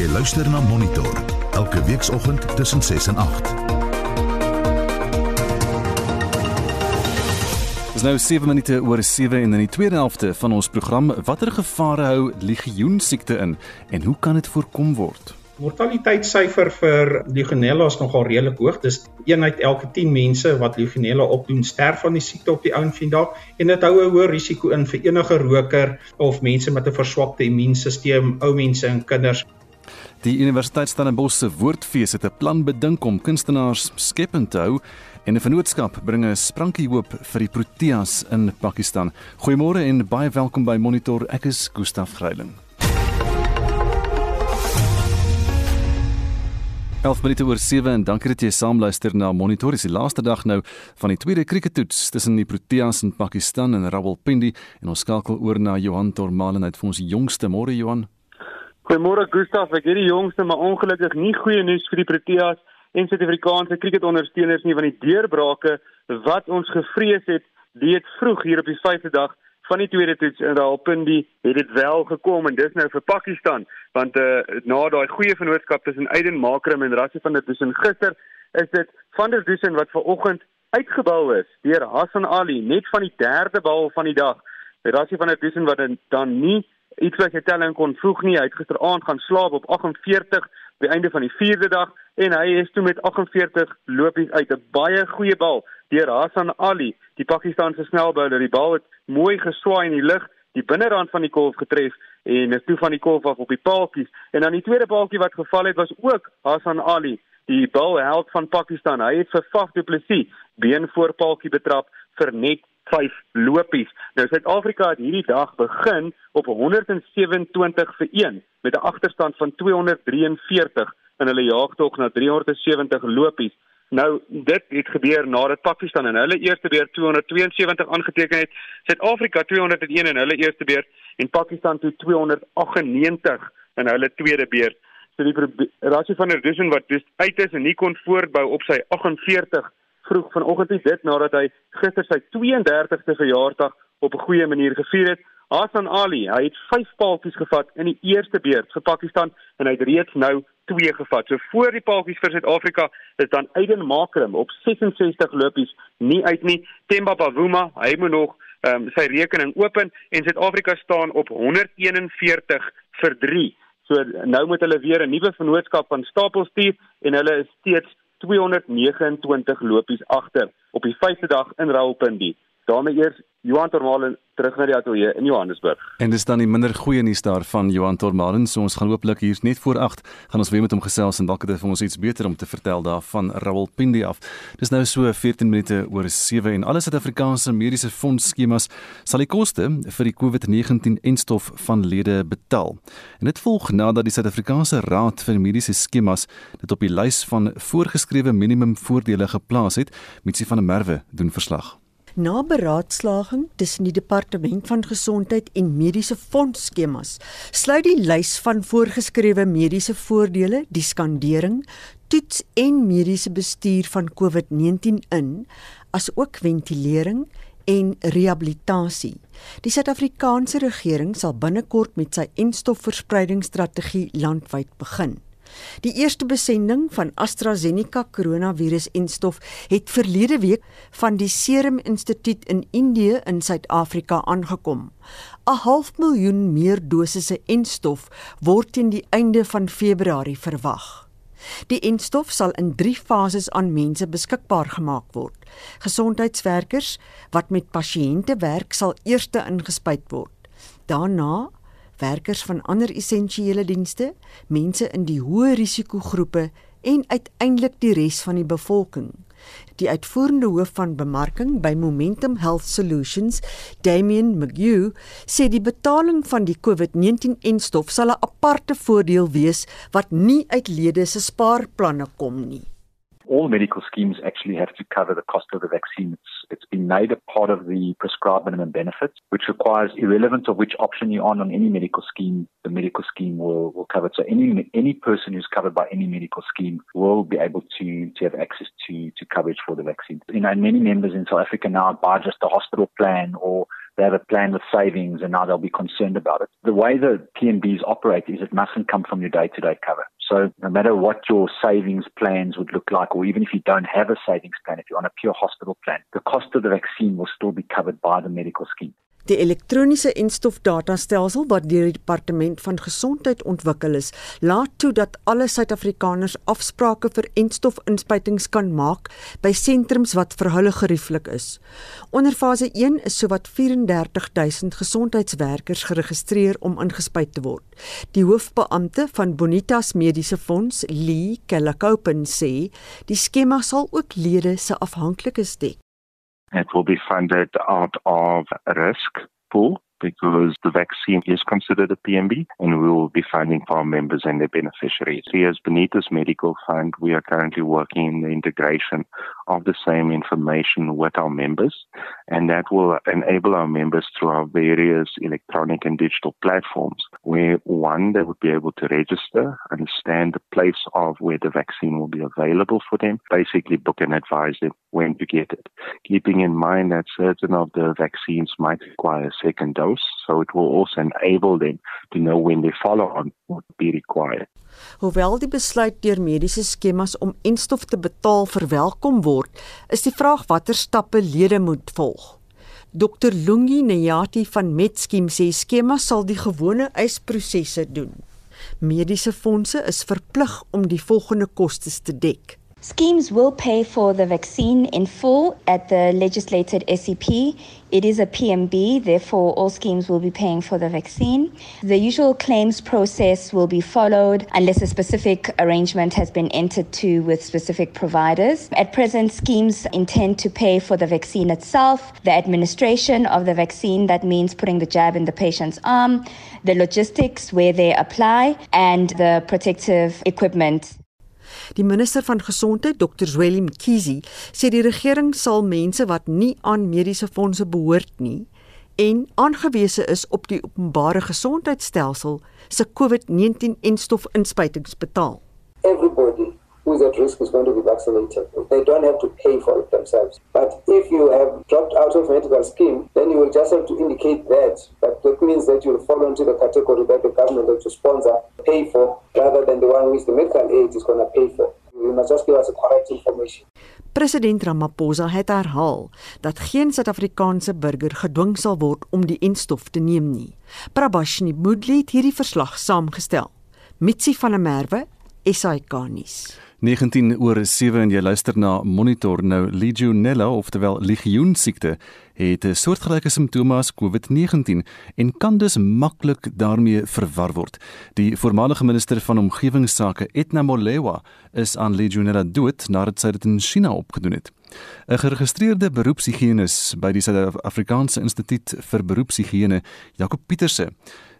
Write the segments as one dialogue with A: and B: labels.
A: Jy luister na Monitor elke weekoggend tussen 6 en 8.
B: Dis nou 7 minute oor 7 en in die tweede helfte van ons program watter gevare hou legioensiekte in en hoe kan dit voorkom word?
C: Mortaliteitssyfer vir legionella is nogal redelik hoog. Dis een uit elke 10 mense wat legionella opdoen sterf van die siekte op die ou en vandag en dit hou 'n hoë risiko in vir enige roker of mense met 'n verswakte immuunstelsel, ou mense en kinders.
B: Die Universiteit Stellenbosch se woordfees het 'n plan bedink om kunstenaars skepend te hou en 'n vennootskap bring 'n sprankie hoop vir die Proteas in Pakistan. Goeiemôre en baie welkom by Monitor. Ek is Gustaf Greiling. 11 minute oor 7 en dankie dat jy saamluister na Monitor. Dis die laaste dag nou van die tweede krieketoets tussen die Proteas in Pakistan en Rawalpindi en ons skakel oor na Johan Tormalen uit vir ons jongste môre Johan.
D: Goeiemôre Gustaf, ek het die jongste maar ongelukkig nie goeie nuus vir die Proteas en Suid-Afrikaanse kriketondersteuners nie van die deurbrake wat ons gevrees het, dit vroeg hier op die 5de dag van die tweede toets in Rawalpindi het dit wel gekom en dis nou vir Pakistan want uh, na daai goeie vennootskap tussen Aiden Makram en Rassie van der Dussen gister is dit van der Dussen wat ver oggend uitgebou is deur Hassan Ali net van die derde bal van die dag. Rassie van der Dussen wat dan nie iets wat sy telling kon vroeg nie. Hy het gisteraand gaan slaap op 48 by einde van die 4de dag en hy is toe met 48 lopies uit 'n baie goeie bal deur Hassan Ali, die Pakistaanse snelbouler. Die bal het mooi geswaai in die lug, die binnerand van die kolf getref en is toe van die kolf af op die paaltjies. En dan die tweede paaltjie wat geval het was ook Hassan Ali, die balheld van Pakistan. Hy het vir Faf du Plessis been voor paaltjie betrap vir net 5 lopies. Nou Suid-Afrika het hierdie dag begin op 127 vir 1 met 'n agterstand van 243 in hulle jaagtog na 370 lopies. Nou dit het gebeur nadat Pakistan in hulle eerste beurt 272 aangeteken het, Suid-Afrika 201 in hulle eerste beurt en Pakistan toe 298 in hulle tweede beurt. So die Rassie van der Dussen wat dus uit is en nie kon voortbou op sy 48 vroeg vanoggend nie dit nadat hy gister sy 32ste verjaarsdag op 'n goeie manier gevier het. Hassan Ali, hy het 5 paaltjies gevat in die eerste beurt vir Pakistan en hy het reeds nou 2 gevat. So voor die paaltjies vir Suid-Afrika is dan Aiden Makram op 66 lopies nie uit nie. Themba Bavuma, hy moet nog um, sy rekening open en Suid-Afrika staan op 141 vir 3. So nou moet hulle weer 'n nuwe vennootskap van stapel stuur en hulle is steeds 229 lopies agter op die 5de dag in Raulpindi. Daarmee eers Johan Tormalen terug na die ateljee in Johannesburg.
B: En dis dan die minder goeie nuus daar van Johan Tormalen, so ons gaan hooplik hier net voor 8 gaan ons weer met hom gesels en dalk het hy vir ons iets beter om te vertel daar van Rawalpindi af. Dis nou so 14 minute oor 7 en alle Suid-Afrikaanse mediese fonds skemas sal die koste vir die COVID-19 enstof van lede betaal. En dit volg nadat die Suid-Afrikaanse Raad vir Mediese Skemas dit op die lys van voorgeskrewe minimum voordele geplaas het, Mitsi van der Merwe doen verslag.
E: Na beraadslaging tussen die Departement van Gesondheid en mediese fondsskemas, sluit die lys van voorgeskrewe mediese voordele, die skandering, toets en mediese bestuur van COVID-19 in, asook ventilering en rehabilitasie. Die Suid-Afrikaanse regering sal binnekort met sy enstofverspreidingsstrategie landwyd begin. Die eerste besending van AstraZeneca koronavirus-enstof het verlede week van die Serum Instituut in Indië in Suid-Afrika aangekom. 'n Half miljoen meer dosisse enstof word teen die einde van Februarie verwag. Die enstof sal in 3 fases aan mense beskikbaar gemaak word. Gesondheidswerkers wat met pasiënte werk sal eers ingespuit word. Daarna werkers van ander essensiële dienste, mense in die hoë risikogroepe en uiteindelik die res van die bevolking. Die uitvoerende hoof van bemarking by Momentum Health Solutions, Damian McGew, sê die betaling van die COVID-19-enstof sal 'n aparte voordeel wees wat nie uit lede se spaarplanne kom nie.
F: all medical schemes actually have to cover the cost of the vaccine. It's, it's been made a part of the prescribed minimum benefits, which requires, irrelevant of which option you're on on any medical scheme, the medical scheme will, will cover it. So any any person who's covered by any medical scheme will be able to, to have access to, to coverage for the vaccine. You know, many members in South Africa now buy just a hospital plan or they have a plan with savings and now they'll be concerned about it. The way the PNBs operate is it mustn't come from your day-to-day cover. So no matter what your savings plans would look like, or even if you don't have a savings plan, if you're on a pure hospital plan, the cost of the vaccine will still be covered by the medical scheme.
E: Die elektroniese enstofdatastelsel wat deur die Departement van Gesondheid ontwikkel is, laat toe dat alle Suid-Afrikaners afsprake vir enstofinspuitings kan maak by sentrums wat vir hulle gerieflik is. Onder fase 1 is sowat 34000 gesondheidswerkers geregistreer om ingespuit te word. Die hoofbeampte van Bonitas Mediese Fonds, Lee Kellakoupen sê, die skema sal ook lede se afhanklikes dek.
G: It will be funded out of risk pool because the vaccine is considered a PMB and we will be funding for our members and their beneficiaries. Here as Benitez Medical Fund, we are currently working in the integration of the same information with our members and that will enable our members through our various electronic and digital platforms where one, they would be able to register, understand the place of where the vaccine will be available for them, basically book and advise them when to get it. Keeping in mind that certain of the vaccines might require a second dose so it will also enable them to know when their follow-on would be required.
E: Hoewel die besluit deur mediese skemas om enstof te betaal verwelkom word, is die vraag watter stappe lede moet volg. Dr Lungi Nyati van Metskem sê skemas sal die gewone eisprosesse doen. Mediese fondse is verplig om die volgende kostes te dek.
H: Schemes will pay for the vaccine in full at the legislated SEP. It is a PMB, therefore, all schemes will be paying for the vaccine. The usual claims process will be followed unless a specific arrangement has been entered to with specific providers. At present, schemes intend to pay for the vaccine itself, the administration of the vaccine, that means putting the jab in the patient's arm, the logistics where they apply, and the protective equipment
E: Die minister van gesondheid, Dr. Zweli Mkhize, sê die regering sal mense wat nie aan mediese fondse behoort nie en aangewese is op die openbare gesondheidstelsel se COVID-19 enstofinspuitings betaal.
I: Everybody who is at risk is going to be vaccinated. They don't have to pay for it themselves. But if you have dropped out of medical scheme, then you will just have to indicate that. But that means that you will fall into the category that the government has to sponsor, pay for, rather than the one which the medical aid is to pay for. You must just give us a correct information.
E: President Ramaphosa het herhaal dat geen Suid-Afrikaanse burger gedwing sal word om die enstof te neem nie. Prabashni Mudli het hierdie verslag saamgestel. Mitsi van der Merwe, SAK nuus.
B: 19 oor 7 en jy luister na Monitor nou Legionella oftewel legioen siekte het 'n soortgelyke simptome as COVID-19 en kan dus maklik daarmee verwar word. Die voormalige minister van omgewingsake Etna Molewa is aan Legionella dood nadat sy dit in China opgedoen het. 'n Geregistreerde beroepshigienis by die Suid-Afrikaanse Instituut vir Beroepshigiëne, Jakob Pieterse,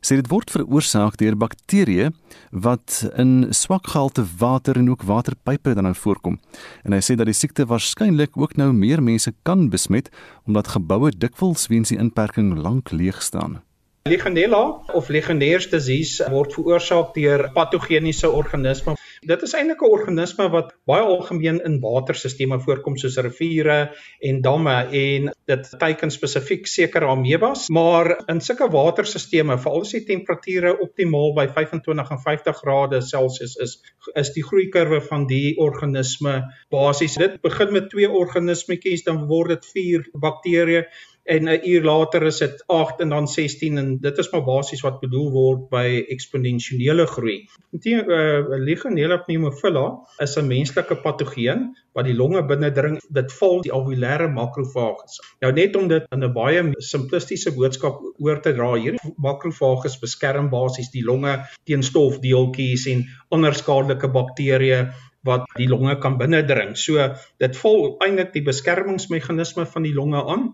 B: sê dit word veroorsaak deur bakterieë wat in swak gehalte water en ook waterpype dan nou voorkom. En hy sê dat die siekte waarskynlik ook nou meer mense kan besmet omdat geboue dikwels weens die inperking lank leeg staan.
C: Legionella of Legionnaires disease word veroorsaak deur patogeniese organismes Dit is eintlik 'n organisme wat baie algemeen in waterstelsels voorkom soos riviere en damme en dit teiken spesifiek sekere amebas, maar in sulke waterstelsels, veral as die temperature optimaal by 25 en 50 grade Celsius is, is die groeikurwe van die organisme basies. Dit begin met twee organismetjies, dan word dit vier bakterieë en 'n uur later is dit 8 en dan 16 en dit is maar basies wat bedoel word by eksponensiële groei. Die uh, Legionella pneumophila is 'n menslike patogeen wat die longe binnendring. Dit val die alveolêre makrofages. Nou net om dit in 'n baie simplistiese boodskap oor te dra, hierdie makrofages beskerm basies die longe teen stofdeeltjies en ander skadelike bakterieë wat die longe kan binnendring. So dit val eintlik die beskermingsmeganisme van die longe aan.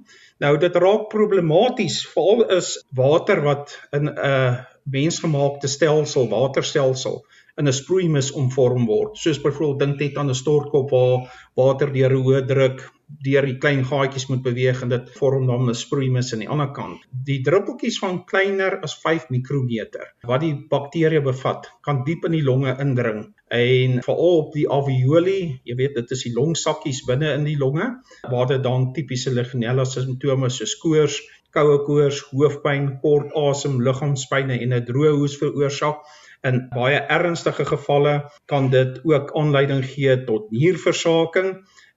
C: Nou dit raak problematies veral is water wat in 'n mensgemaakte stelsel, waterstelsel in 'n sproeimis omvorm word. Soos byvoorbeeld dink net aan 'n stortkop waar water deur 'n hoë druk deur die klein gaatjies moet beweeg en dit vorm dan 'n sproeimis aan die ander kant. Die druppeltjies van kleiner as 5 mikrometer wat die bakterieë bevat, kan diep in die longe indring en veral op die alveoli, jy weet dit is die longsakkies binne in die longe waar dit dan tipiese legionella simptome soos koors koue koors, hoofpyn, kort asem, liggaamspyn en 'n droë hoes veroorsaak. In baie ernstige gevalle kan dit ook aanleiding gee tot nierversaking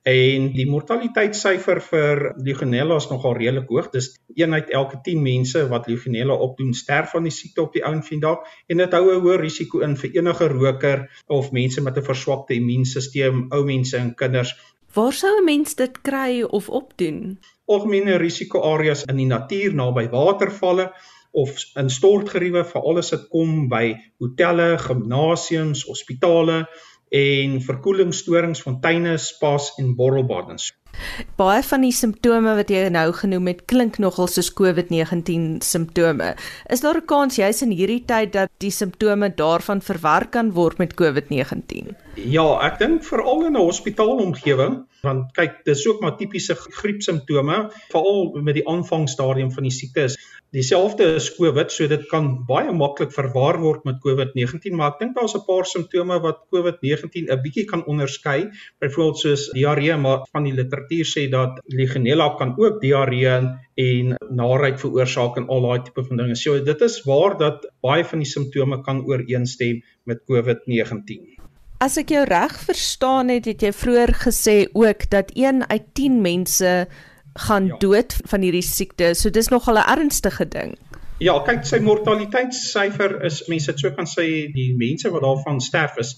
C: en die mortaliteitssyfer vir Legionella is nogal redelik hoog. Dis een uit elke 10 mense wat Legionella opdoen sterf van die siekte op die ou en vandag en dit hou 'n hoë risiko in vir enige roker of mense met 'n verswakte immuunstelsel, ou mense en kinders.
J: Waar sou 'n mens dit kry of opdoen?
C: Algemene risikoareas in die natuur naby watervalle of in stortgeriewe veral as dit kom by hotelle, gimnasiums, hospitale en verkoelingstorings, fonteine, spas en borrelbadens.
J: Baie van die simptome wat jy nou genoem het, klink nogal soos COVID-19 simptome. Is daar 'n kans juis in hierdie tyd dat die simptome daarvan verwar kan word met COVID-19?
C: Ja, ek dink veral in 'n hospitaalomgewing, want kyk, dis ook maar tipiese griepsimptome, veral met die aanvangstadium van die siekte is dieselfde as COVID, so dit kan baie maklik verwar word met COVID-19, maar ek dink daar's 'n paar simptome wat COVID-19 'n bietjie kan onderskei, byvoorbeeld soos diarree, maar van die literatuur sê dat Legionella kan ook diarree en naarheid veroorsaak en al daai tipe van dinge. So dit is waar dat baie van die simptome kan ooreenstem met COVID-19.
J: As ek jou reg verstaan het, het jy vroeër gesê ook dat 1 uit 10 mense gaan ja. dood van hierdie siekte. So dis nogal 'n ernstige ding.
C: Ja, kyk, sy mortaliteitssyfer is mense dit so kan sê die mense wat daarvan sterf is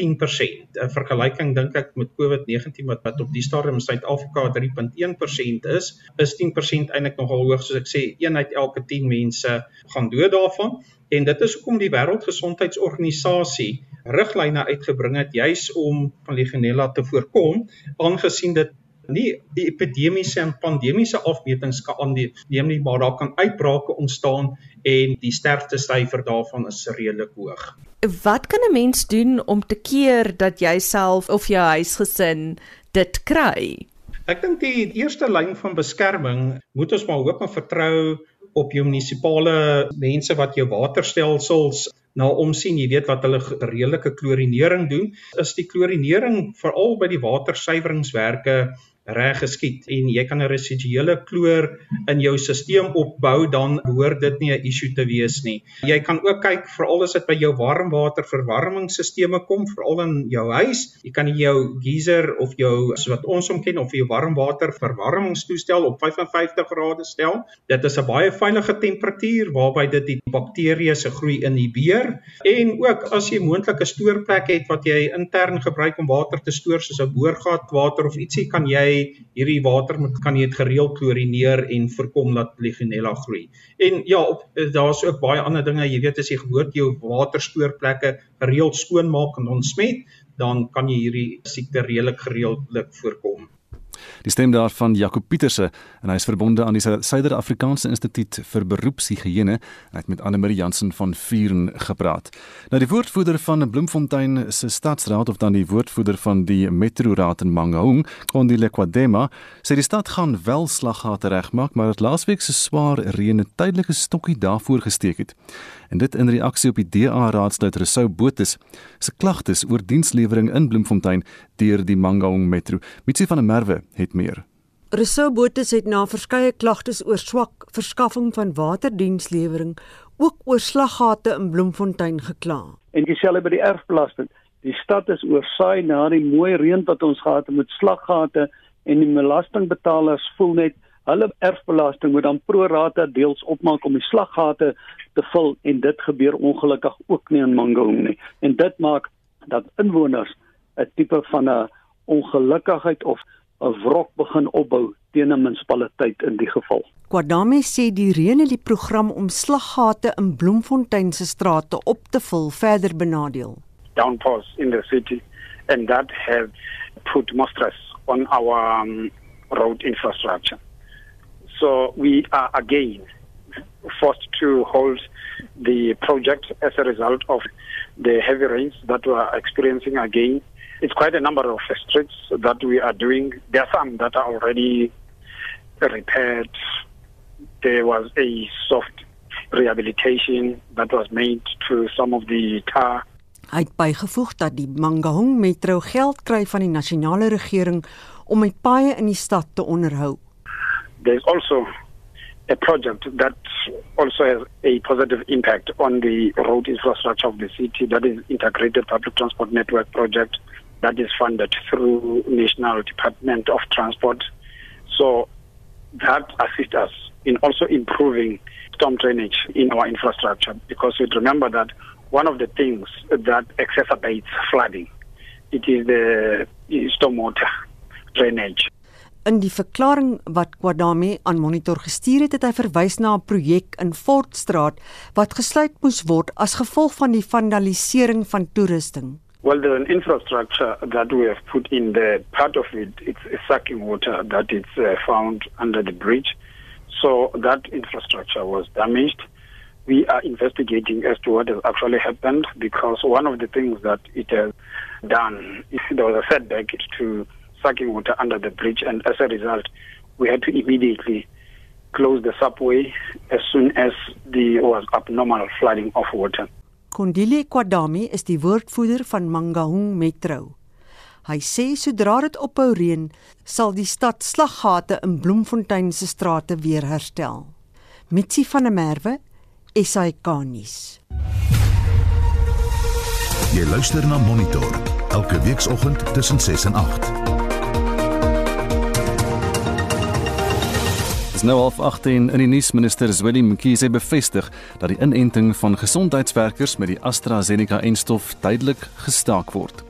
C: 10%. 'n Vergelyking dink ek met COVID-19 wat wat op die stadium in Suid-Afrika 3.1% is, is 10% eintlik nogal hoog soos ek sê, een uit elke 10 mense gaan dood daarvan. En dit is hoekom die Wêreldgesondheidsorganisasie riglyne uitgebring het juis om van Legionella te voorkom, aangesien dit nie die epidemiese en pandemiese afmetings kan aanneem nie, maar daar kan uitbrake ontstaan en die sterftesyfer daarvan is redelik hoog.
J: Wat kan 'n mens doen om te keer dat jy self of jou huisgesin dit kry?
C: Ek dink die eerste lyn van beskerming moet ons maar hoop en vertrou op jou munisipale mense wat jou waterstelsels na omsien, jy weet wat hulle redelike klorinering doen. Is die klorinering veral by die watersuiweringswerke reg geskied en jy kan 'n residuele kloor in jou stelsel opbou dan behoort dit nie 'n issue te wees nie. Jy kan ook kyk veral as dit by jou warmwaterverwarmingsstelsels kom, veral in jou huis. Jy kan jou geyser of jou wat ons hom ken of jou warmwaterverwarmingstoestel op 55 grade stel. Dit is 'n baie veilige temperatuur waarby dit die bakterieë se groei inhibeer en ook as jy moontlik 'n stoorplek het wat jy intern gebruik om water te stoor soos 'n boorgat water of ietsie kan jy hierdie water moet kan jy dit gereeld klorineer en voorkom dat legionella groei. En ja, daar's ook baie ander dinge, jy weet as jy gehoord jou waterspoorplekke gereeld skoonmaak en ontsmet, dan kan jy hierdie siekte redelik gereeldelik voorkom.
B: Die stem daarvan Jaco Pieterse en hy is verbonde aan die Suider-Afrikaanse Instituut vir Beroepshigiëne en hy het met Anne Marie Jansen van Vuren gepraat. Nou die woordvoerder van Bloemfontein se stadsraad of dan die woordvoerder van die Metroraad in Mangaung, Kondile Kwadema, sê die stad gaan wel slaggate regmaak, maar dat laasweek se swaar reën 'n tydelike stokkie daarvoor gesteek het en dit in reaksie op die DA raadslid Resou Botus se klagtes oor dienslewering in Bloemfontein deur die Mangaung Metro. Mitsi van der Merwe het meer.
E: Resou Botus het na verskeie klagtes oor swak verskaffing van waterdienslewering ook oor slaggate in Bloemfontein gekla.
K: En dieselfde by die erfbelasting. Die stad is oorsaai na die mooi reën wat ons gehad het met slaggate en die belastingbetalers voel net hulle erfbelasting moet dan pro rata deels opmaak om die slaggate te vul en dit gebeur ongelukkig ook nie in Mangaung nie. En dit maak dat inwoners 'n tipe van 'n ongelukkigheid of 'n wrok begin opbou teen 'n munisipaliteit in die geval.
E: Kwadame sê die reën het die program om slaggate in Bloemfontein se strate op te vul verder benadeel.
L: Downpours in the city and that have put more stress on our um, road infrastructure. So we are again forced to hold the project as a result of the heavy rains that we are experiencing again. It's quite a number of streets that we are doing. There are some that are already repaired. There was a soft rehabilitation that was made to some of the tar.
E: Hy het bygevoeg dat die Mangaung Metro geld kry van die nasionale regering om die paaie in die stad te onderhou.
L: There's also a project that also has a positive impact on the road infrastructure of the city. That is integrated public transport network project that is funded through National Department of Transport. So that assists us in also improving storm drainage in our infrastructure because we remember that one of the things that exacerbates flooding it is the stormwater drainage.
E: In die verklaring wat Kwadame aan Monitor gestuur het, het hy verwys na 'n projek in Fortstraat wat gesluit moes word as gevolg van die vandalisering van toerusting.
L: Well, there's an infrastructure that we have put in there. part of it. It's sucking water that is uh, found under the bridge. So that infrastructure was damaged. We are investigating as to what has actually happened because one of the things that it has done is there was a setback to sucking water under the bridge, and as a result, we had to immediately close the subway as soon as there was abnormal flooding of water.
E: Kondile Kwadami is die woordvoerder van Mangaung Metro. Hy sê sodra dit ophou reën, sal die stad slaggate in Bloemfontein se strate weer herstel. Mitsi van der Merwe, SAK nuus.
A: Jy luister na Monitor elke weekoggend tussen 6 en 8.
B: Is nou half 18 in die nuusminister Zweli Mkhize bevestig dat die inenting van gesondheidswerkers met die AstraZeneca-enstof tydelik gestaak word.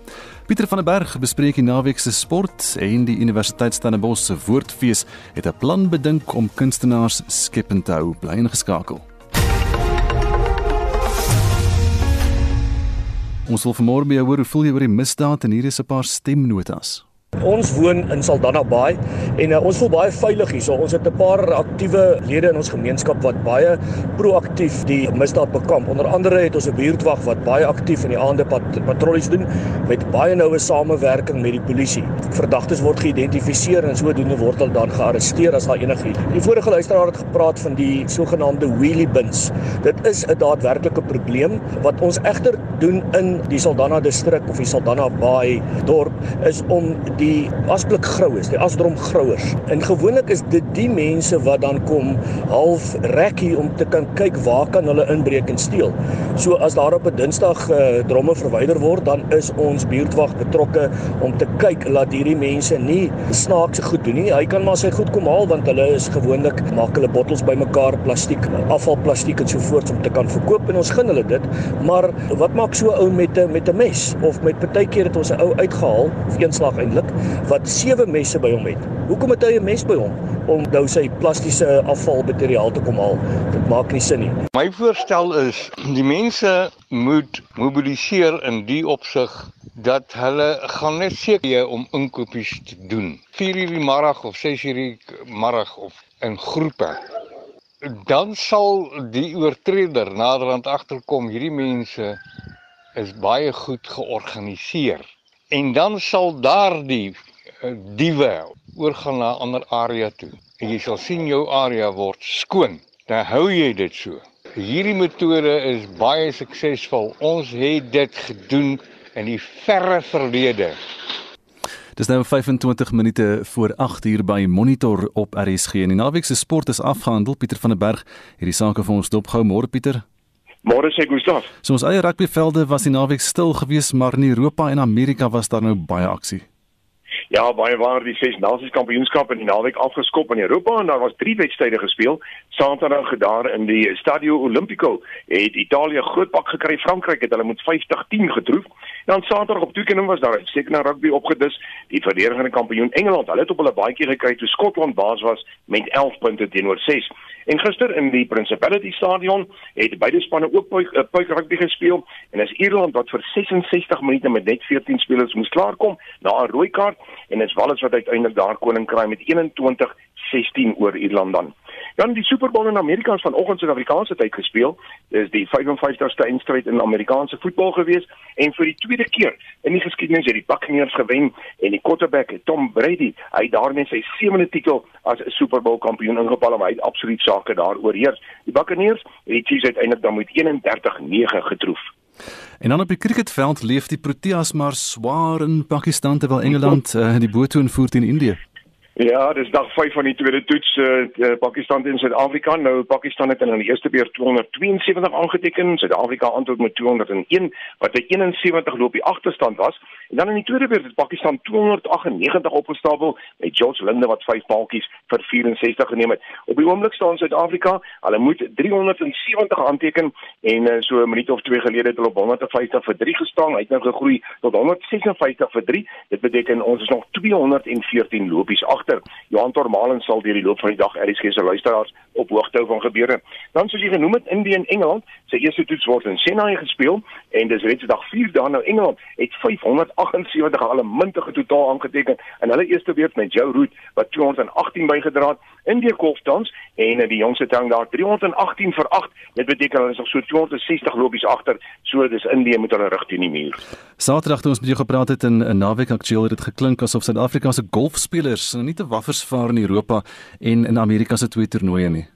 B: Pieter van der Berg bespreek die naweek se sport en die Universiteit Stellenbosch se woordfees het 'n plan bedink om kunstenaars skepend te hou. Bly ingeskakel. Ons wil vanmôre by jou hoor hoe voel jy oor die misdaad en hier is 'n paar stemnotas.
M: Ons woon in Saldanha Bay en uh, ons voel baie veilig hier. So ons het 'n paar aktiewe lede in ons gemeenskap wat baie proaktief die misdaad bekamp. Onder andere het ons 'n buurtwag wat baie aktief in die aande pat patrollies doen met baie noue samewerking met die polisie. Verdagtes word geïdentifiseer en sodoende word hulle dan gearresteer as daar enigiets. Die vorige luisteraar het gepraat van die sogenaamde wheelie bins. Dit is 'n daadwerklike probleem wat ons egter doen in die Saldanha distrik of die Saldanha Bay dorp is om die asblik grou is, die asdrom grouers. En gewoonlik is dit die mense wat dan kom half rekkie om te kan kyk waar kan hulle inbreek en steel. So as daar op 'n Dinsdag uh, dromme verwyder word, dan is ons buurtwag betrokke om te kyk dat hierdie mense nie snaakse goed doen nie. Hy kan maar sy goed kom haal want hulle is gewoonlik maak hulle bottels bymekaar, plastiek, afvalplastiek en so voort om te kan verkoop en ons gun hulle dit. Maar wat maak so ou met 'n met 'n mes of met partykeer het ons 'n ou uitgehaal of eenslag eintlik wat sewe messe by hom het. Hoekom het hy 'n mes by hom om nou sy plastiese afvalmateriaal te kom haal? Dit maak nie sin nie.
N: My voorstel is die mense moet mobiliseer in die opsig dat hulle gaan net seker om inkopies te doen. 4 uur die middag of 6 uur die middag of in groepe. Dan sal die oortreder naderhand agterkom hierdie mense is baie goed georganiseer en dan sal daardie uh, diewe oorgaan na 'n ander area toe. En jy sal sien jou area word skoon. Dan hou jy dit so. Hierdie metode is baie suksesvol. Ons het dit gedoen in die verre verlede.
B: Dis nou 25 minute voor 8 uur by Monitor op RSG. En die naweek se sport is afgehandel. Pieter van der Berg het die sake vir ons dopgehou. Môre Pieter.
O: Môre sê Gustaf.
B: So ons eie rugbyvelde was die naweek stil geweest, maar in Europa en Amerika was daar nou baie aksie.
O: Ja, baie waar die ses nasies kampioenskap in die naweek afgeskop in Europa en daar was drie wedstryde gespeel. Saterdag gedaar in die Stadio Olimpico het Italië groot pak gekry. Frankryk het hulle met 50-10 getroof. Dan Saterdag op toekenning was daar seker na rugby opgedis. Die verdedigende kampioen Engeland, hulle het op hulle baadjie gekry toe Skotland baas was met 11 punte teenoor 6. En gister in die Principality Stadion het beide spanne ook puik, uh, puik rugby gespeel en is Ierland wat vir 66 minute met net 14 spelers moes klaarkom na 'n rooi kaart en is Wales wat uiteindelik daar koning kry met 21-16 oor Ierland dan. Dan die Super Bowl in Amerika is vanoggend se Afrikaanse tyd gespeel. Dis die 55ste eindstryd in Amerikaanse voetbal gewees en vir die tweede keer in die geskiedenis het die Buccaneers gewen en die quarterback Tom Brady, hy daarmee sy sewende titel as Super Bowl kampioen ingepaal en hy het absoluut sake daaroor heers. Die Buccaneers het die Chiefs uiteindelik dan met 31-9 getroof.
B: En dan op die cricketveld leef die Proteas maar swaar in Pakistan terwyl Engeland uh, die boot toe invoer teen Indië.
O: Ja, dis dag 5 van die tweede toets uh, Pakistan teen Suid-Afrika. Nou Pakistan het in die eerste beurt 272 aangeteken, Suid-Afrika antwoord met 201 wat 'n 71 loopie agterstand was. En dan in die tweede beurt het Pakistan 298 opgestapel met George Linde wat 5 paaltjies vir 64 geneem het. Op die oomblik staan Suid-Afrika, hulle moet 370 aanteken en uh, so 'n minuut of 2 gelede het hulle op 150 vir 3 gestaan. Hy het nou gegroei tot 156 vir 3. Dit beteken ons is nog 214 lopies agter agter. Johan Tormalen sal deur die loop van die dag RSG se luisteraars op hoogte hou van gebeure. Dan soos jy genoem het, Indië en Engeland, sy eerste toets word in Chennai gespeel en dis reeds dag 4 daar nou Engeland het 578 alle muntige totaal aangeteken in hulle eerste beurt met Joe Root wat 218 bygedra het. Indië kolf tans en die jongste tang daar 318 vir 8. Dit beteken hulle is nog so 260 lopies agter. So dis Indië moet hulle rig teen die muur.
B: Saterdag toe ons met jou gepraat het in 'n naweek aktueel het dit geklink asof Suid-Afrika se golfspelers nie te waffers vaar in Europa en in Amerika se twee toernooie nie.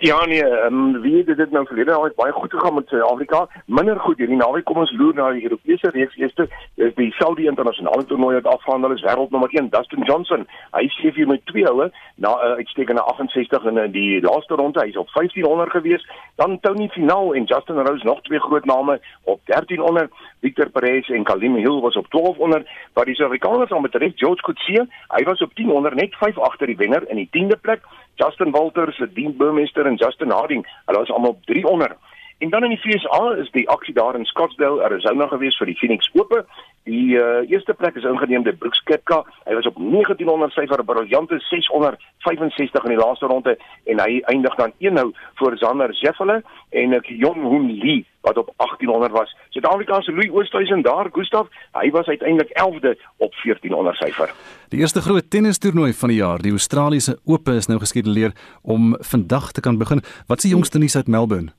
O: Ja nee, um, wie het dit nou verlede jaar baie goed gegaan met Suid-Afrika, minder goed hierdie naweek kom ons loer na die Europese reeks. Eerste is die Saudi internasionale toernooi wat afgehandel is wêreld nommer 1 Dustin Johnson. Hy sê vir met twee houe na 'n uh, uitstekende 68 in die laaste ronde. Hy's op 1500 gewees. Dan Tony Finau en Justin Rose nog twee groot name op 1300. Victor Perez en Kalim Hill was op 1200. Wat die Suid-Afrikaners aan betref, George Coetzee, hy was op 1000 net 5 agter die wenner in die 10de plek. Justin Walters, Dean Burmester en Justin Harding, hulle was almal op 300. En dan in die FSA is die aksie daar in Scottsdale, Arizona gewees vir die Phoenix Ope. Die uh, eerste plek is ingeneem deur Brooks Koepka. Hy was op 1900 syfer, 'n briljante 665 in die laaste ronde en hy eindig dan eenhou voor Xander Scheffler en ek Jong Hoon Lee wat op 1800 was. Suid-Afrikaanse Louis Oosthuizen daar, Gustaf, hy was uiteindelik 11de op 1400 syfer.
B: Die eerste groot tennistoernooi van die jaar, die Australiese Ope is nou geskeduleer om vandag te kan begin. Wat is die jongste nuus uit Melbourne?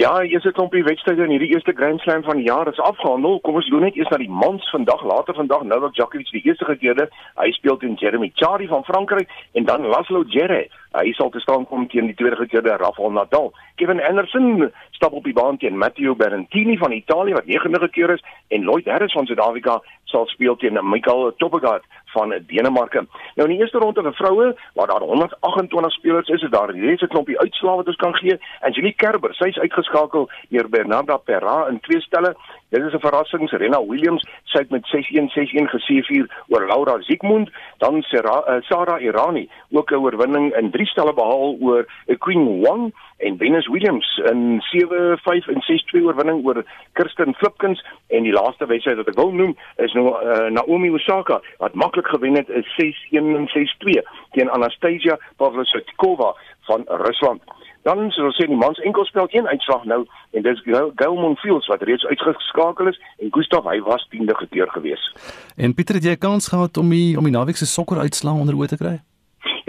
O: Ja, hier is 'n klompie wedstryde in hierdie eerste Grand Slam van die jaar. Dit is afgehandel. Kom ons doen net eers na die mans vandag, later vandag Novak Djokovic die eerste keerde. Hy speel teen Jeremy Chardy van Frankryk en dan Laszlo Djere. Hy sal te staan kom teen die tweede keerde Rafael Nadal. Kevin Anderson stap op die baan teen Matteo Berrettini van Italië wat negende keer is en Lloyd Harris van Suid-Afrika sal speel teen Michael Toppegaard van Denemarke. Nou in die eerste ronde vir vroue waar daar 128 spelers is, is daar reeds 'n klompie uitslae wat ons kan gee. Angelique Kerber, sy's uitgeskakel deur Bernarda Perra in twee stelle. Dit is 'n verrassing. Serena Williams sy het met 6-1 6-1 geseëvier oor Laura Ziekmund, dan Sarah, uh, Sarah Irani ook 'n oorwinning in drie stelle behaal oor Queen Wang en Venus Williams in 7-5 en 6-2 oorwinning oor Kirsten Flipkins en die laaste wedstryd wat ek wil noem is nou uh, Naomi Osaka wat maklik gewen het is 6-1 en 6-2 teen Anastasia Pavlyuchenkova van Rusland. Dan soos ons sê die mans enkelspel een uitslag nou en dis Gail Monfils wat reeds uitgeskakel is en Gustav hy was 10de gekeer gewees.
B: En Pieter het jy kans gehad om die om die naweek se sokker uitslag onder oë te kry?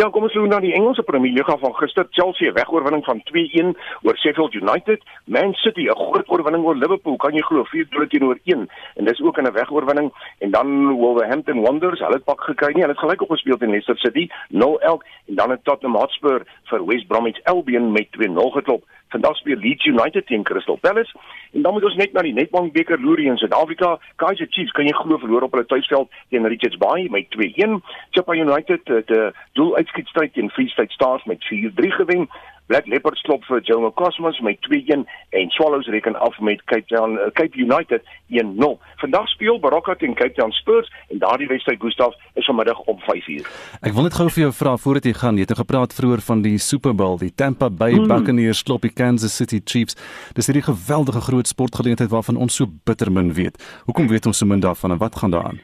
O: Ja, kom ons loop na die Engelse Premier League van gister. Chelsea wegoorwinning van 2-1 oor Sheffield United. Man City 'n groot oorwinning oor Liverpool. Kan jy glo 4-2 teenoor 1 en dis ook 'n wegoorwinning en dan Wolverhampton Wanderers, hulle het pak gekry nie. Hulle het gelyk op gespeel teen Leicester City 0-1 en dan het Tottenham Hotspur vir West Bromwich Albion met 2-0 geklop. Vandag speel Leeds United teen Crystal Palace en dan moet ons net na die Nedbank beker loer in Suid-Afrika. Kaizer Chiefs kan jy glo verloor op hulle tuisveld teen Richards Bay met 2-1. Chippa United het 'n uh, doel uitskietstryd teen Free State Stars met 4-3 gewen. Black Leopards klop vir Jomo Cosmos met 2-1 en Swallows reken af met Cape Town uh, Cape United 1-0. Vandag speel Baroka teen Cape Town Spurs en daardie wedstryd Gustaf is vanmiddag om 5uur.
B: Ek wil net gou vir jou vra voordat jy gaan, jy het nou gepraat vroeër van die Super Bowl, die Tampa Bay hmm. Buccaneers klop die Kansas City Chiefs. Dis hierdie geweldige groot sportgeleentheid waarvan ons so bitter min weet. Hoekom weet ons so min daarvan en wat gaan daaraan?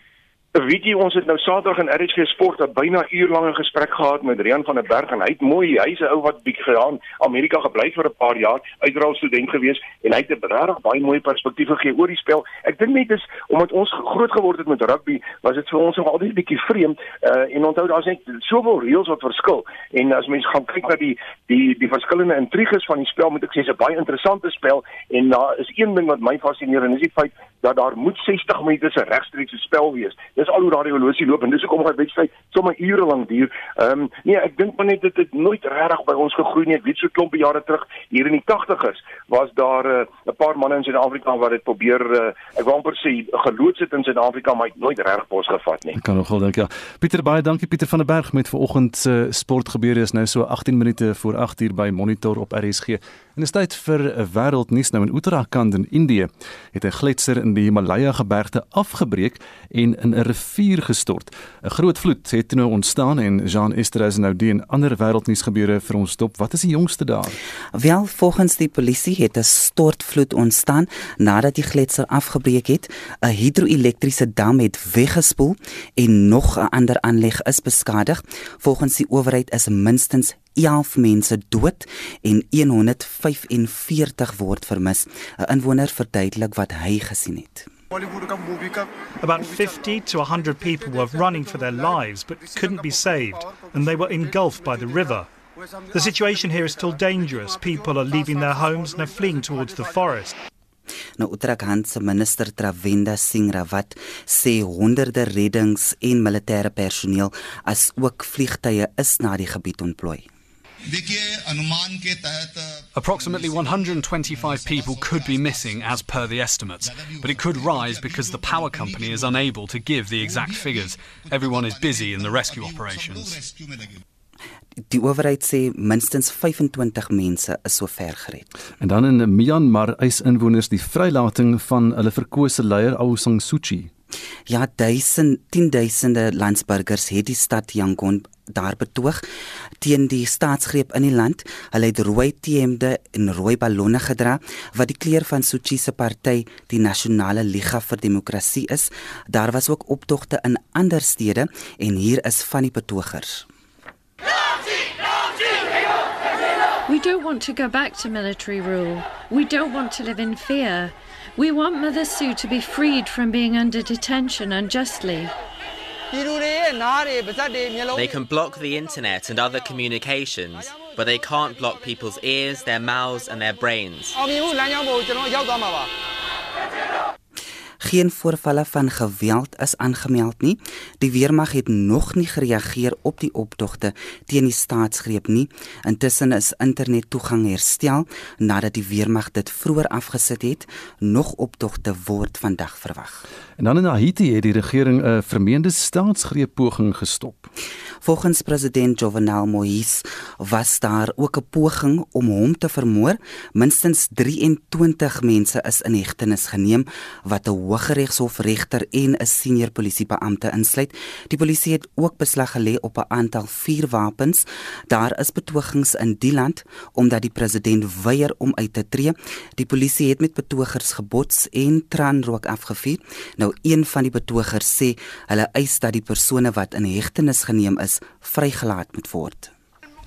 O: Weet jy ons het nou Saterdag in RSG Sport 'n byna uurlange gesprek gehad met Rian van der Berg en hy het mooi hy's 'n ou wat bietjie gegaan Amerika gebly vir 'n paar jaar, uiteraard student gewees en hy het 'n regtig baie mooi perspektief gegee oor die spel. Ek dink net is omdat ons groot geword het met rugby, was dit vir ons nog altyd bietjie vreemd uh, en onthou daar's net soveel reëls wat verskil en as mense gaan kyk na die die die verskillende intriges van die spel, moet ek sê dis 'n baie interessante spel en daar uh, is een ding wat my fascineer en dis die feit dat daar moet 60 minute se regstreekse spel wees. Dis al hoe daardie horlosie loop en dis hoekom hy wedstryd sommer ure lank duur. Ehm um, nee, ek dink maar net dit het nooit regtig by ons gegroei nie. Ek weet so klompe jare terug hier in die 80's was daar eh, 'n uh, paar manne in Suid-Afrika wat dit probeer uh, ek wou amper sê geloods het in Suid-Afrika maar het nooit regtig pos gevat nie.
B: Ek kan nogal dink ja. Pieter baie dankie Pieter van der Berg met vanoggend se uh, sportgebeure is nou so 18 minute voor 8 uur by Monitor op RSG. Dit is tyd vir 'n wêreldnuus nou in Uttarakhand in Indië. Het 'n gletser in die Himalaya gebergte afgebreek en in 'n rivier gestort. 'n Groot vloed het nou ontstaan en Jean Estreys nou die en ander wêreldnuus gebeure vir ons dop. Wat is die jongste daar?
P: Wel, volgens die polisie het 'n stortvloed ontstaan nadat die gletser afgebreek het. 'n Hidroelektriese dam het weggespoel en nog 'n ander aanleg is beskadig. Volgens die owerheid is minstens 11 mense dood en 145 word vermis. 'n Inwoner verduidelik wat hy gesien het.
Q: About 50 to 100 people were running for their lives but couldn't be saved and they were engulfed by the river. The situation here is still dangerous. People are leaving their homes and are fleeing towards the forest.
P: Nou Uttarakhand se minister Travenda Singh Rawat sê honderde reddings en militêre personeel as ook vliegtye is na die gebied ontplooi.
R: Approximately 125 people could be missing as per the estimates, but it could rise because the power company is unable to give the exact figures. Everyone is busy in the rescue operations.
P: Die owerheid sê minstens 25 mense is sover gered.
B: En dan in Myanmar eis inwoners die vrylating van hulle verkose leier Aung San Suu Kyi.
P: Ja, duisend, tienduisende landsburgers het die stad Yangon daar betoog teen die staatsgreep in die land. Hulle het rooi T-hemde en rooi ballonne gedra wat die kleur van Suu Kyi se party, die Nasionale Liga vir Demokrasie is. Daar was ook optogte in ander stede en hier is van die betogers.
S: We don't want to go back to military rule. We don't want to live in fear. We want Mother Sue to be freed from being under detention unjustly.
T: They can block the internet and other communications, but they can't block people's ears, their mouths, and their brains.
P: Geen voorvalle van geweld is aangemeld nie. Die weermag het nog nie gereageer op die optogte teen die staatsgreep nie. Intussen is internettoegang herstel nadat die weermag dit vroeër afgesit het. Nog optogte word vandag verwag.
B: En dan in Haiti het die regering 'n vermeende staatsgreep poging gestop.
P: Volgens president Jovenel Moïse was daar ook 'n poging om hom te vermoor. Minstens 23 mense is in hegtenis geneem wat 'n Hooggeregshof regter en 'n senior polisiebeampte insluit. Die polisie het ook beslag gelê op 'n aantal vuurwapens. Daar is betogings in die land omdat die president weier om uit te tree. Die polisie het met betogers gebots en traanrook afgevuur. Nou een van die betogers sê hulle eis dat die persone wat in hegtenis geneem is, vrygelaat moet word.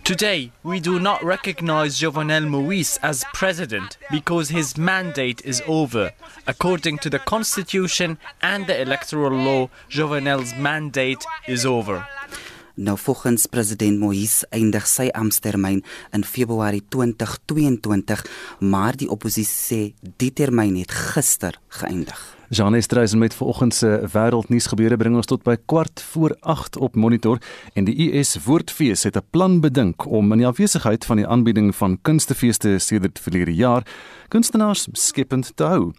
U: Today, we do not recognize Jovenel Moïse as president because his mandate is over. According to the constitution and the electoral law, Jovenel's mandate is over.
P: Nou volgens president Moïse eindig sy amptetermyn in Februarie 2022, maar die oppositie sê die termyn het gister geëindig.
B: Jean Estreisen met vanoggend se wêreldnuus gebeure bring ons tot by kwart voor 8 op monitor en die US Woordfees het 'n plan bedink om in die afwesigheid van die aanbieding van kunstefeeste sedert verlede jaar kunstenaars skepend te hou.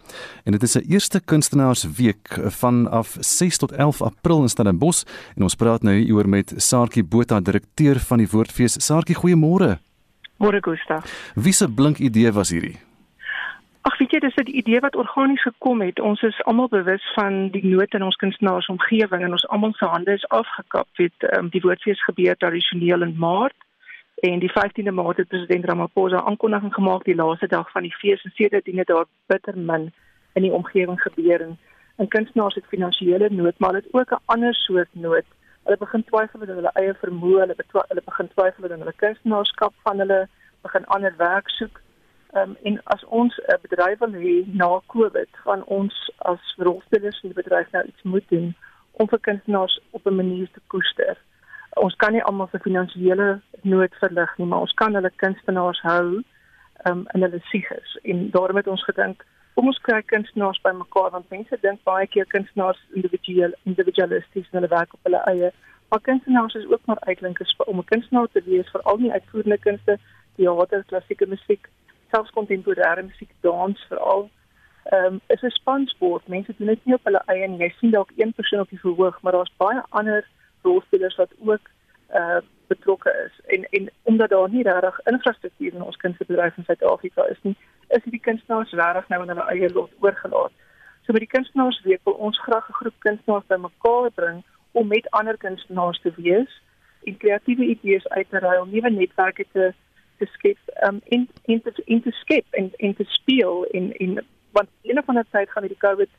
B: En dit is 'n eerste kunstenaarsweek vanaf 6 tot 11 April in Stellenbosch en ons praat nou hieroor met Saartjie Botha, direkteur van die Woordfees. Saartjie, goeiemôre.
V: Môre Gustav.
B: Wie se blink idee was hierdie?
V: Ag weet jy, dis 'n idee wat organies gekom het. Ons is almal bewus van die nood in ons kunstenaarsomgewing en ons almal se hande is afgekap. Weet, um, die woordfees gebeur tradisioneel in Maart en die 15de Maart het president Ramaphosa aankondiging gemaak die laaste dag van die fees en sedertdien het daar bitter min in die omgewing gebeur en, en kunstenaars het finansiële nood, maar dit ook 'n ander soort nood. Hulle begin twyfel oor hulle eie vermoë, hulle, hulle begin twyfel oor hulle kunstenaarskap van hulle, begin ander werk soek Um, en as ons 'n uh, bedryf wil hê na Covid, gaan ons as rolspelers in die bedryf nou iets moet doen om vir kunstenaars op 'n manier te koester. Ons kan nie almal se finansiële nood verlig nie, maar ons kan hulle kunstenaars hou um, in hulle sieges. En daarom het ons gedink Kom ons kry kunstenaars bymekaar want mense dink baie keer kunstenaars individueel individualisties en hulle werk op hulle eie. Maar kunstenaars is ook maar uitlinkers om 'n kunstenaar te wees, veral nie uitvoerende kunste, teater, klassieke musiek, selfs kontemporêre musiek, dans veral. Ehm um, is 'n spansport. Mense doen dit nie op hulle eie nie. Jy sien dalk een persoon op die verhoog, maar daar's baie ander rolspelers wat ook uh betrokke is. En en omdat daar nie regtig infrastruktuur in ons kunstebedryf in Suid-Afrika is nie, is hierdie kunstenaars regtig nou aan hulle eie lot oorgelaat. So met die kunstenaarsweek wil ons graag 'n groep kunstenaars bymekaar bring om met ander kunstenaars te wees en kreatiewe idees uit te ruil, nuwe netwerke te te skep, um in in te in te skep en in te speel in in want in 'n tyd gaan die COVID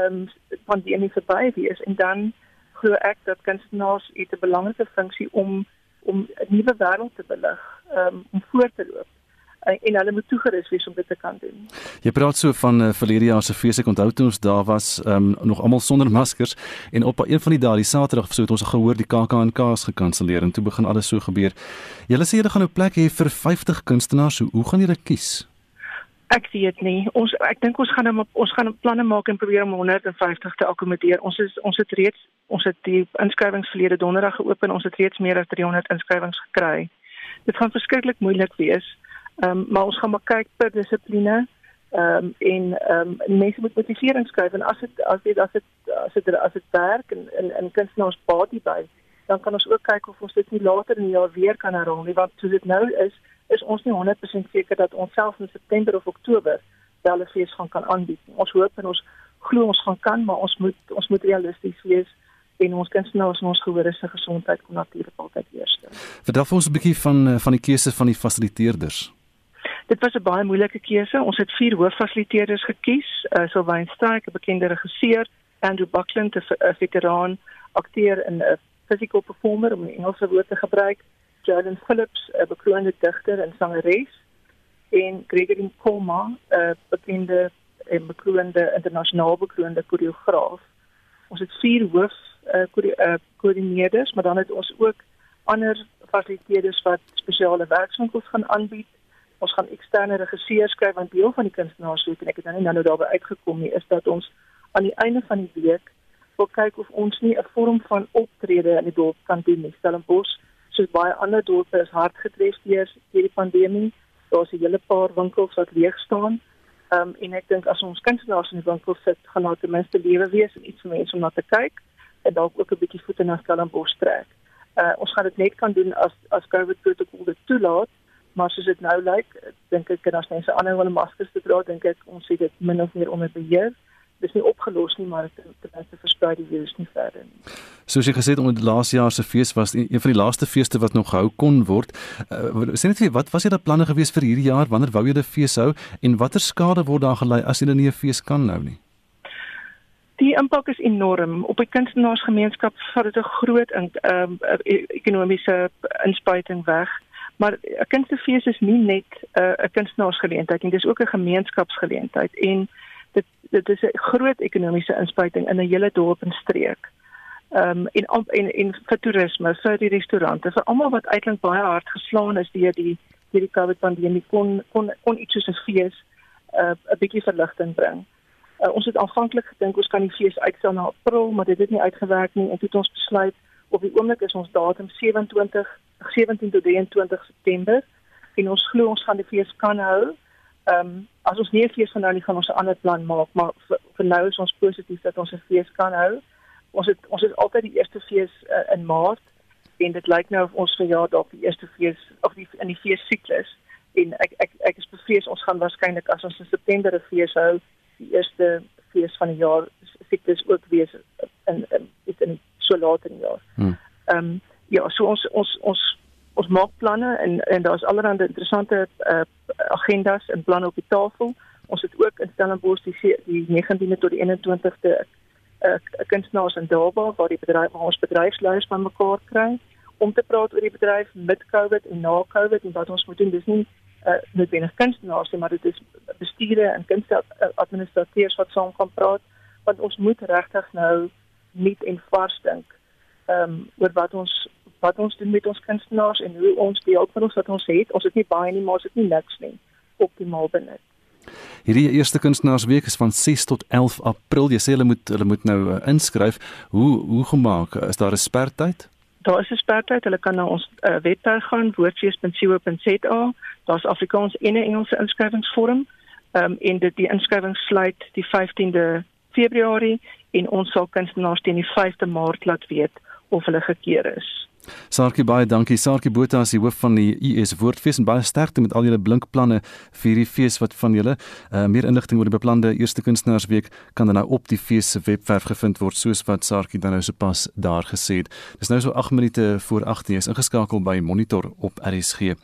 V: um pandemie verby wees en dan glo ek dat kunstenaars het 'n belangrike funksie om om 'n nuwe wêreld te belig, um, om voor te loop en hulle moet toegerus wees om dit te kan doen.
B: Jy praat so van uh, verlede jaar se fees ek onthou toe ons daar was um, nog almal sonder maskers en op een van die dae die Saterdag so het ons gehoor die KAKNK's gekanselleer en toe begin alles so gebeur. Julle sê julle gaan 'n plek hê vir 50 kunstenaars. Hoe, hoe gaan julle kies?
V: Ek weet nie. Ons ek dink ons gaan hem, ons gaan planne maak en probeer om 150 te akkommodeer. Ons is ons het reeds ons het die inskrywings verlede donderdag geopen. Ons het reeds meer as 300 inskrywings gekry. Dit gaan verskriklik moeilik wees. Ehm um, maar ons gaan maar kyk per dissipline. Ehm um, en ehm um, mense moet motivering skryf en as dit as dit as dit as dit as dit werk en in in kunstenaars baat by, dan kan ons ook kyk of ons dit nie later in die jaar weer kan herhaal nie want soos dit nou is is ons nie 100% seker dat ons self in September of Oktober wel 'n fees gaan kan aanbied. Ons hoop en ons glo ons gaan kan, maar ons moet ons moet realisties wees en ons kunstenaars en ons gehore se gesondheid kom natuurlik altyd eers.
B: Vertel ons 'n bietjie van eh, van die keuse van die fasiliteerders.
V: Dit was 'n baie moeilike keuse. Ons het vier hooffasiliteerders gekies. Uh Sylvain Straik, 'n bekende regisseur, Andrew Buckland, 'n veteraan akteur en 'n physical performer om 'n Engelse woord te gebruik. Jordan Phillips, 'n bekroonde digter en sangeres, en Gregory Koma, 'n bekende en bekroonde internasionaal bekroonde koreograaf. Ons het vier hoof uh, koördineerders, maar dan het ons ook ander fasiliteerders wat spesiale werkswinkels gaan aanbied. Ons gaan eksterne regisseurs skryf want deel van die kunstenaarsweek en ek het nou nie nou daarby uitgekom nie is dat ons aan die einde van die week wil kyk of ons nie 'n vorm van optrede in die dorp kan doen nie. Stellenbosch soos baie ander dorpe is hard getref deur hierdie pandemie. Daar's 'n hele paar winkels wat leeg staan. Ehm um, en ek dink as ons kunstenaars in die winkels sit, gaan daar ten minste lewe wees en iets vir mense om na te kyk en dalk ook 'n bietjie voete na Stellenbosch trek. Uh ons gaan dit net kan doen as as COVID protokol dit toelaat, maar soos dit nou lyk, dink ek en as mense aanhou om maskers te dra, dink ek ons het dit min of meer onder beheer dis nie opgelos nie, maar dit ten minste versprei die virus nie verder nie.
B: Soos jy gesê het onder die laaste jaar se fees was een van die laaste feeste wat nog gehou kon word. Uh, sê net vir wat was julle planne gewees vir hierdie jaar? Wanneer wou julle fees hou en watter skade word daar gelei as julle nie 'n fees kan nou nie?
V: Die impak is enorm. Op die kunstenaarsgemeenskap vat dit 'n groot ehm um, ekonomiese inspuiting weg. Maar 'n kunstefees is nie net 'n uh, 'n kunstenaarsgeleentheid nie, dis ook 'n gemeenskapsgeleentheid en dit dit is 'n groot ekonomiese inspuiting in 'n hele dorp en streek. Ehm um, en en en vir toerisme, vir die restaurante, vir almal wat eintlik baie hard geslaan is deur die deur die COVID pandemie kon kon kon iets soos 'n fees 'n uh, bietjie verligting bring. Uh, ons het aanvanklik gedink ons kan die fees uitstel na April, maar dit het nie uitgewerk nie en toe het ons besluit op die oomblik is ons datum 27 17 tot 23 September en ons glo ons gaan die fees kan hou ehm um, as ons nie 'n fees van nou nie gaan ons 'n ander plan maak, maar vir, vir nou is ons positief dat ons 'n fees kan hou. Ons het ons het altyd die eerste fees uh, in Maart en dit lyk nou of ons vir jaar dalk die eerste fees of die in die fees siklus en ek ek ek is bevrees ons gaan waarskynlik as ons in September 'n fees hou, die eerste fees van die jaar siklus ook wees in in in, in so laat in die jaar. Hmm. Ehm um, ja, so ons ons ons ons maak planne en en daar's allerlei interessante uh, agendas en planne op die tafel. Ons het ook in Stellenbosch die die 19de tot die 21ste 'n uh, kunstenaars in Durban waar die bedryf waar ons bedryfsleiers van mekaar kry om te praat oor die bedryf met COVID en na COVID en wat ons moet doen. Dis nie uh, noodwendig kunstenaars nie, maar dit is bestuurders en kunsteadministrateurs wat saam kan praat want ons moet regtig nou nuut en vars dink ehm um, oor wat ons wat ons doen met ons kunstenaars en hoe ons die hulpmiddels wat ons het, ons het nie baie nie, maar ons het nie niks nie, optimaal benut.
B: Hierdie eerste kunstenaarsweek is van 6 tot 11 April. Jy sê hulle moet hulle moet nou uh, inskryf. Hoe hoe gemaak? Is daar 'n sperdatum?
V: Daar is 'n sperdatum. Hulle kan na ons uh, webwerf gaan woordfees.co.za. Daar's Afrikaans en 'n Engelse inskrywingsvorm. Ehm um, en dit die inskrywing sluit die 15de Februarie en ons sal kunstenaars teen die 5de Maart laat weet of hulle gekeer is.
B: Sarkie baie dankie. Sarkie Botha is die hoof van die US Woordfees en baie sterkte met al julle blink planne vir hierdie fees wat van julle. Uh, meer inligting oor die beplande Eerste Kunstenaarsweek kan dan nou op die fees se webwerf gevind word soos wat Sarkie dan nou sopas daar gesê het. Dis nou so 8 minute voor 8 uur is ingeskakel by Monitor op RSG.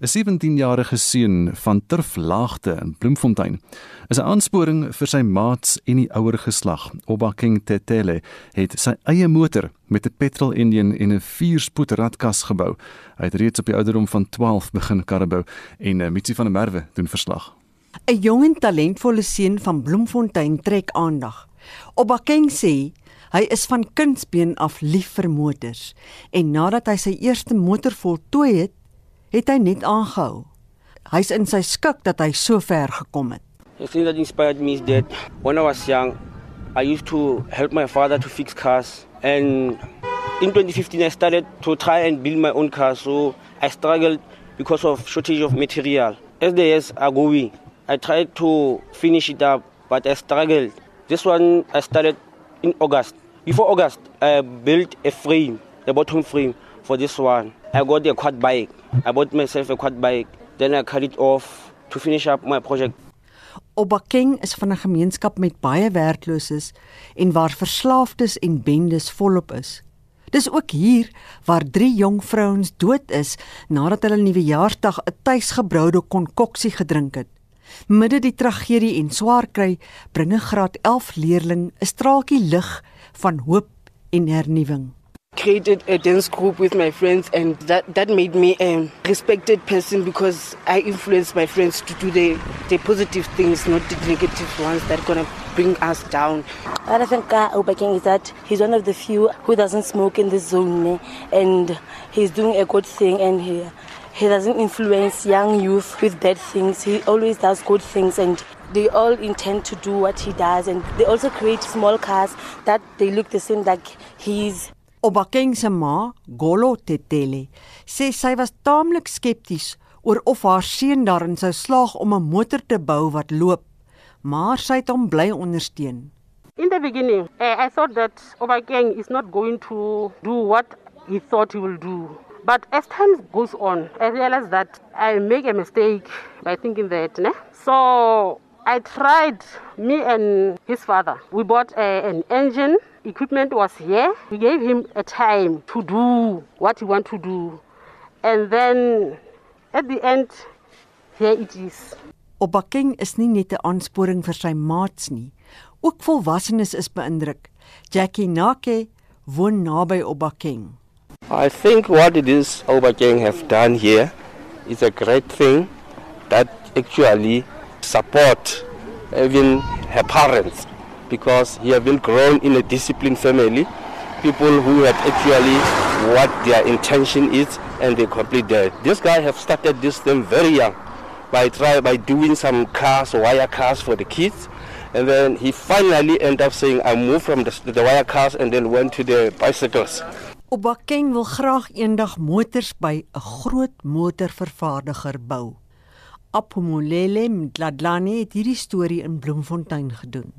B: 'n 17-jarige seun van Turflaagte in Bloemfontein is 'n aansporing vir sy maats en die ouer geslag. Oba King Tetele het sy eie motor met 'n petrol enjin en 'n vierspoed radkas gebou. Hy het reeds op die ouderdom van 12 begin karrebou en uh, Mitsi van der Merwe doen verslag.
E: 'n Jong en talentvolle seun van Bloemfontein trek aandag. Oba King sê hy is van kindsbeen af lief vir motors en nadat hy sy eerste motor voltooi het, het hy net aangehou. Hy's in sy skik dat hy so ver gekom het.
W: The thing that inspired me is that when I was young, I used to help my father to fix cars. And in 2015, I started to try and build my own car. So I struggled because of shortage of material. As the years are going, I tried to finish it up, but I struggled. This one I started in August. Before August, I built a frame, the bottom frame for this one. I got a quad bike. I bought myself a quad bike. Then I cut it off to finish up my project.
E: Obakeng is van 'n gemeenskap met baie werklooses en waar verslaafdes en bendes volop is. Dis ook hier waar drie jong vrouens dood is nadat hulle nuwejaardag 'n tuisgebroude konkoksie gedrink het. Midde die tragedie en swaar kry, bring 'n graad 11 leerling 'n straaltjie lig van hoop en hernuwing
W: created a dance group with my friends and that, that made me a respected person because I influenced my friends to do the, the positive things, not the negative ones that are going to bring us down.
X: What I think Obaking is that he's one of the few who doesn't smoke in this zone and he's doing a good thing and he, he doesn't influence young youth with bad things. He always does good things and they all intend to do what he does and they also create small cars that they look the same like he's
E: Obakeng se ma, Golo Tetele, sê sy was taamlik skepties oor of haar seun daarin sou slaag om 'n motor te bou wat loop, maar sy het hom bly ondersteun.
Y: In the beginning, uh, I thought that Obakeng is not going to do what he thought he will do. But as time goes on, I realized that I make a mistake by thinking that. Ne? So I tried, me and his father, we bought uh, an engine equipment was here. We gave him a time to do what he want to do. And then at the end, here it is.
E: Obakeng is nie net 'n aansporing vir sy maats nie. Ook volwassenes is beïndruk. Jackie Nake woon naby Obakeng.
W: I think what it is Obakeng have done here is a great thing that actually support even her parents because he have been grown in a disciplined family. People who have actually what their intention is and they complete that. This guy have started this thing very young by try by doing some cars, wire cars for the kids. And then he finally ended up saying, I moved from the, the wire cars and then went to the bicycles.
E: Obakeng wil graag eendag motors by 'n groot motorvervaardiger bou. Apomolele Mdladlani het hierdie storie in Bloemfontein gedoen.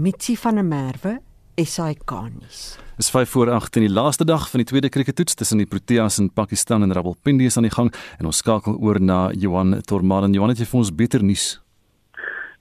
E: Mitsi van der Merwe, SAK nuus.
B: Dis 5 voor 8 in die laaste dag van die tweede krieketoets tussen die Proteas in Pakistan en Rawalpindi is aan die gang en ons skakel oor na Johan Tormaran. Johan, het jy vir ons beter nuus?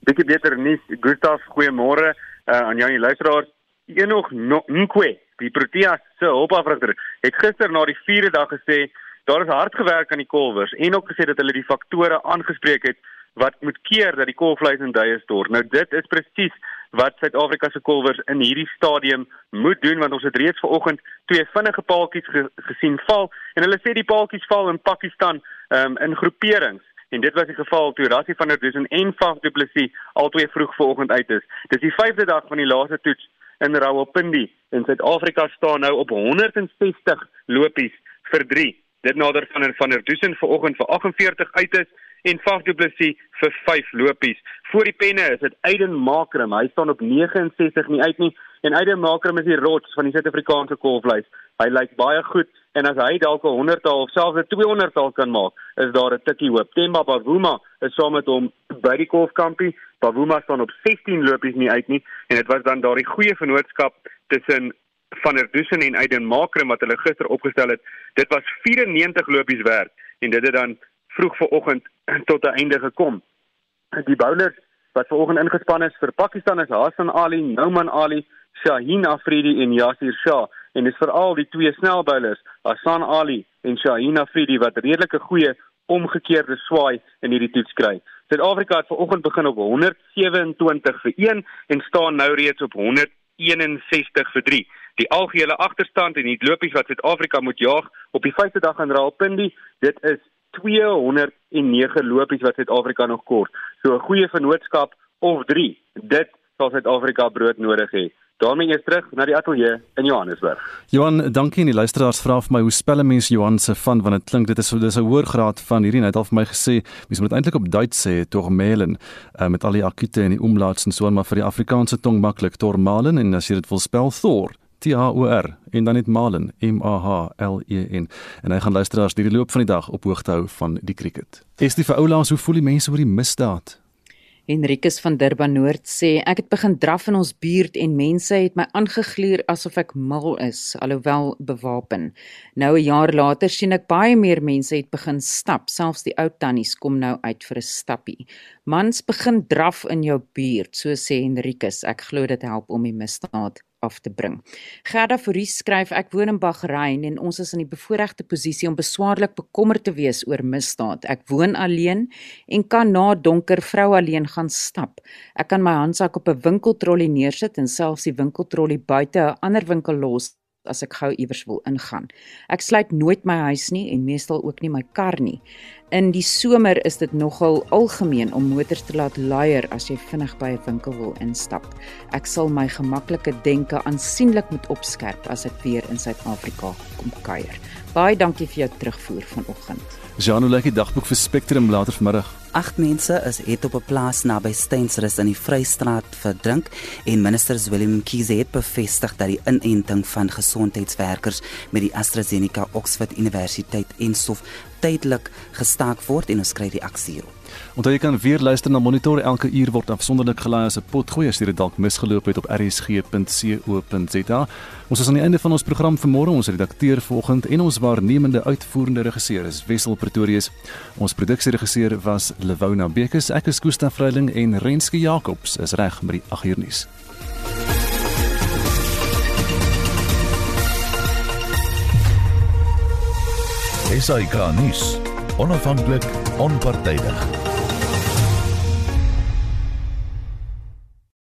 D: Bietjie beter nuus. Gustaf, goeiemôre uh, aan jou en die luisteraars. Enoch Nkwe, die Proteas se hulpafrigter, het gister na die 4de dag gesê daar is hard gewerk aan die kolwers en ook gesê dat hulle die faktore aangespreek het wat moet keer dat die kolvleis in duie stort. Nou dit is presies wat Suid-Afrika se kolwers in hierdie stadium moet doen want ons het reeds vanoggend twee vinnige paaltjies ge gesien val en hulle sê die paaltjies val in Pakistan um, in groeperings en dit was die geval toe Rassie van der Duisen en Faf Du Plessis albei vroeg vanoggend uit is. Dis die 5de dag van die laaste toets in Rawalpindi en Suid-Afrika staan nou op 160 lopies vir 3. Dit nader van van der Duisen vanoggend vir 48 uit is en Faf du Plessis vir 5 lopies. Voor die penne is dit Aiden Makram. Hy staan op 69 nie uit nie en Aiden Makram is die rots van die Suid-Afrikaanse golflys. Hy lyk baie goed en as hy dalk 'n 100-tal of selfs 'n 200-tal kan maak, is daar 'n tikkie hoop. Themba Bavuma is saam met hom by die golfkampie. Bavuma staan op 16 lopies nie uit nie en dit was dan daardie goeie vennootskap tussen van der Dussen en Aiden Makram wat hulle gister opgestel het. Dit was 94 lopies werd en dit het dan vroeg vanoggend tot 'n einde gekom. Die bowlers wat vanoggend ingespan is vir Pakistan is Hassan Ali, Nouman Ali, Shaheen Afridi en Yasir Shah en dis veral die twee snelbowlers, Hassan Ali en Shaheen Afridi wat redelike goeie omgekeerde swaai in hierdie toets kry. Suid-Afrika het vanoggend begin op 127 vir 1 en staan nou reeds op 161 vir 3. Die algehele agterstand en die lopies wat Suid-Afrika moet jaag op die vyfde dag in Rawalpindi, dit is 209 lopies wat Suid-Afrika nog kort. So 'n goeie vennootskap of 3. Dit sal Suid-Afrika brood nodig hê. daarmee is terug na die ateljee in Johannesburg.
B: Johan, dankie en die luisteraars vra vir my hoe spel 'n mens Johan se van want dit klink dit is dis 'n hoër graad van hierdie net al vir my gesê mens moet eintlik op Duits sê tormelen uh, met al die akute en die umlauts en so maar vir die Afrikaanse tong maklik tormalen en as jy dit wil spel Thor T H O R en dan net Malen M A H L E N en hy gaan luisteraars hierdie loop van die dag op hoogte hou van die cricket. Is die vir oulaas hoe voel die mense oor die misdaad?
Z: Henrikus van Durban Noord sê ek het begin draf in ons buurt en mense het my aangegluur asof ek mal is alhoewel bewapen. Nou 'n jaar later sien ek baie meer mense het begin stap, selfs die ou tannies kom nou uit vir 'n stappie. Mans begin draf in jou buurt, so sê Henrikus. Ek glo dit help om die misdaad af te bring. Gerda Fourie skryf ek woon in Bagrein en ons is in die bevoordeelde posisie om beswaarlik bekommerd te wees oor misdaad. Ek woon alleen en kan na donker vrou alleen gaan stap. Ek kan my handsak op 'n winkeltrollie neersit en selfs die winkeltrollie buite 'n ander winkel los as ek gou iewers wil ingaan. Ek sluit nooit my huis nie en meestal ook nie my kar nie. In die somer is dit nogal algemeen om motors te laat luier as jy vinnig by 'n winkel wil instap. Ek sal my gemaklike denke aansienlik moet opskerp as ek weer in Suid-Afrika kom kuier. Baie dankie vir jou terugvoer vanoggend.
B: Jean, hoe lyk die dagboek vir Spectrum later vanmiddag?
P: Agt mense is het op 'n plaas naby Steensrus in die Vrystraat verdrink en minister Willem Kiese het bevestig dat die inenting van gesondheidswerkers met die AstraZeneca Oxford Universiteit en Sof tydelik gestaak word en ons kry die aksie hierop.
B: Onthou jy kan weer luister na Monitor elke uur word afsonderlik gelaai as 'n potgooi as jy dit dalk misgeloop het op rsg.co.za. Ons is aan die einde van ons program vir môre. Ons redakteur vanoggend en ons waarnemende uitvoerende regisseur is Wessel Pretorius. Ons produksieregisseur was Lewona Bekes. Ek is Koos van Vreiling en Renske Jacobs is reg met die 8 uur nuus.
A: SAK nuus. Onafhanklik, onpartydig.